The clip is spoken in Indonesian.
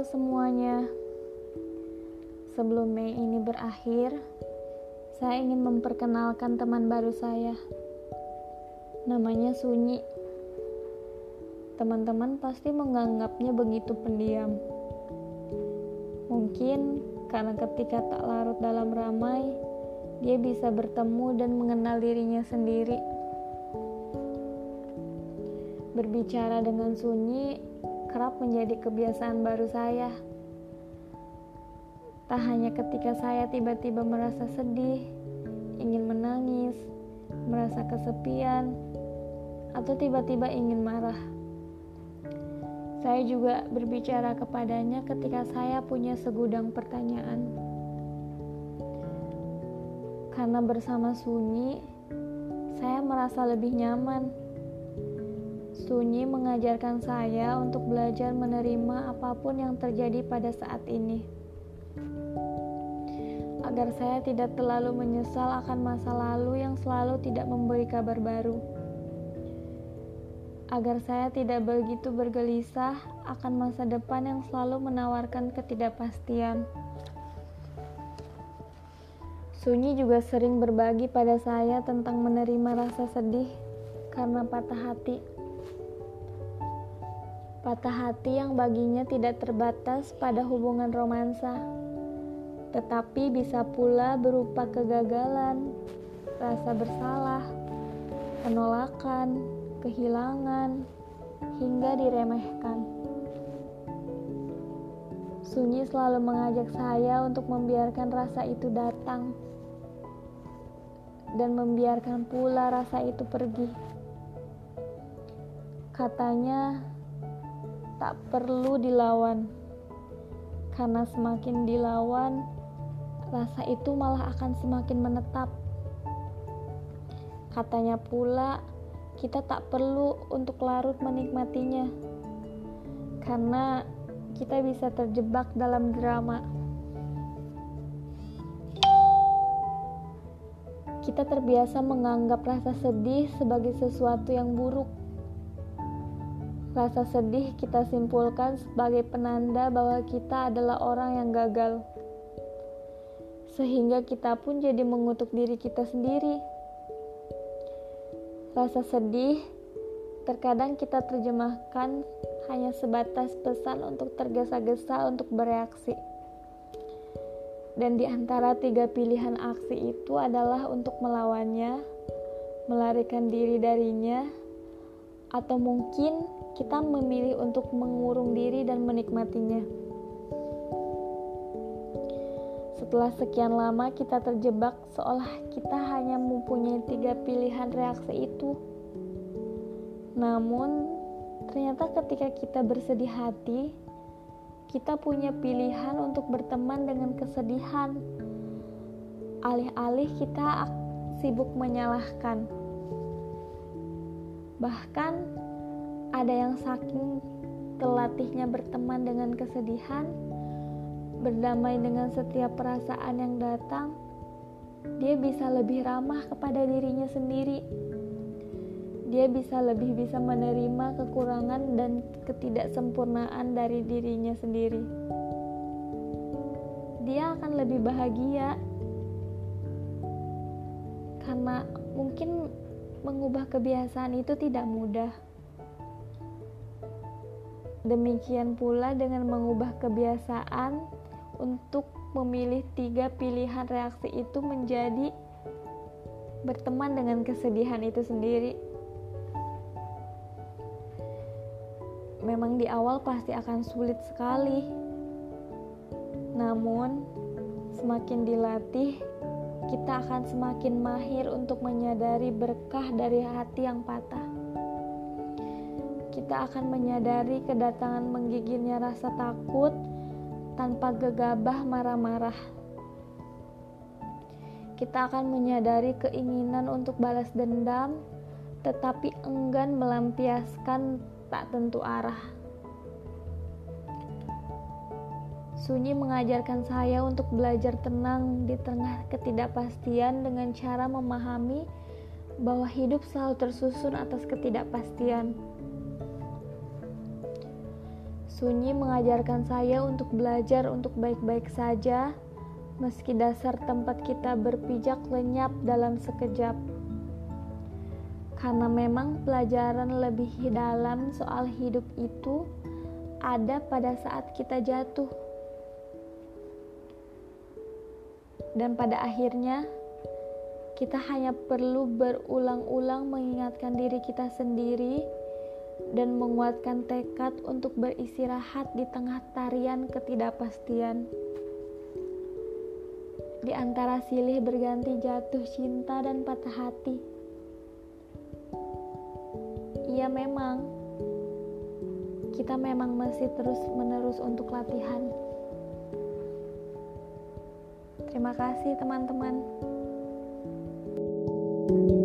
Semuanya. Sebelum Mei ini berakhir, saya ingin memperkenalkan teman baru saya. Namanya Sunyi. Teman-teman pasti menganggapnya begitu pendiam. Mungkin karena ketika tak larut dalam ramai, dia bisa bertemu dan mengenal dirinya sendiri. Berbicara dengan Sunyi kerap menjadi kebiasaan baru saya. Tak hanya ketika saya tiba-tiba merasa sedih, ingin menangis, merasa kesepian, atau tiba-tiba ingin marah. Saya juga berbicara kepadanya ketika saya punya segudang pertanyaan. Karena bersama Sunyi, saya merasa lebih nyaman Sunyi mengajarkan saya untuk belajar menerima apa pun yang terjadi pada saat ini. Agar saya tidak terlalu menyesal akan masa lalu yang selalu tidak memberi kabar baru. Agar saya tidak begitu bergelisah akan masa depan yang selalu menawarkan ketidakpastian. Sunyi juga sering berbagi pada saya tentang menerima rasa sedih karena patah hati. Patah hati yang baginya tidak terbatas pada hubungan romansa, tetapi bisa pula berupa kegagalan, rasa bersalah, penolakan, kehilangan, hingga diremehkan. Sunyi selalu mengajak saya untuk membiarkan rasa itu datang dan membiarkan pula rasa itu pergi. Katanya, tak perlu dilawan, karena semakin dilawan, rasa itu malah akan semakin menetap. Katanya pula, kita tak perlu untuk larut menikmatinya, karena kita bisa terjebak dalam drama. Kita terbiasa menganggap rasa sedih sebagai sesuatu yang buruk Rasa sedih kita simpulkan sebagai penanda bahwa kita adalah orang yang gagal. Sehingga kita pun jadi mengutuk diri kita sendiri. Rasa sedih terkadang kita terjemahkan hanya sebatas pesan untuk tergesa-gesa untuk bereaksi. Dan di antara tiga pilihan aksi itu adalah untuk melawannya, melarikan diri darinya, atau mungkin kita memilih untuk mengurung diri dan menikmatinya. Setelah sekian lama kita terjebak seolah kita hanya mempunyai tiga pilihan reaksi itu. Namun, ternyata ketika kita bersedih hati, kita punya pilihan untuk berteman dengan kesedihan. Alih-alih kita sibuk menyalahkan. Bahkan ada yang saking terlatihnya berteman dengan kesedihan, berdamai dengan setiap perasaan yang datang, dia bisa lebih ramah kepada dirinya sendiri. Dia bisa lebih bisa menerima kekurangan dan ketidaksempurnaan dari dirinya sendiri. Dia akan lebih bahagia karena mungkin mengubah kebiasaan itu tidak mudah. Demikian pula dengan mengubah kebiasaan untuk memilih tiga pilihan reaksi itu menjadi berteman dengan kesedihan itu sendiri. Memang di awal pasti akan sulit sekali, namun semakin dilatih, kita akan semakin mahir untuk menyadari berkah dari hati yang patah kita akan menyadari kedatangan menggigilnya rasa takut tanpa gegabah marah-marah. Kita akan menyadari keinginan untuk balas dendam, tetapi enggan melampiaskan tak tentu arah. Sunyi mengajarkan saya untuk belajar tenang di tengah ketidakpastian dengan cara memahami bahwa hidup selalu tersusun atas ketidakpastian. Sunyi mengajarkan saya untuk belajar untuk baik-baik saja, meski dasar tempat kita berpijak lenyap dalam sekejap. Karena memang pelajaran lebih dalam soal hidup itu ada pada saat kita jatuh. Dan pada akhirnya, kita hanya perlu berulang-ulang mengingatkan diri kita sendiri dan menguatkan tekad untuk beristirahat di tengah tarian ketidakpastian. Di antara silih berganti jatuh cinta dan patah hati ya memang kita memang masih terus menerus untuk latihan. Terima kasih, teman-teman. thank you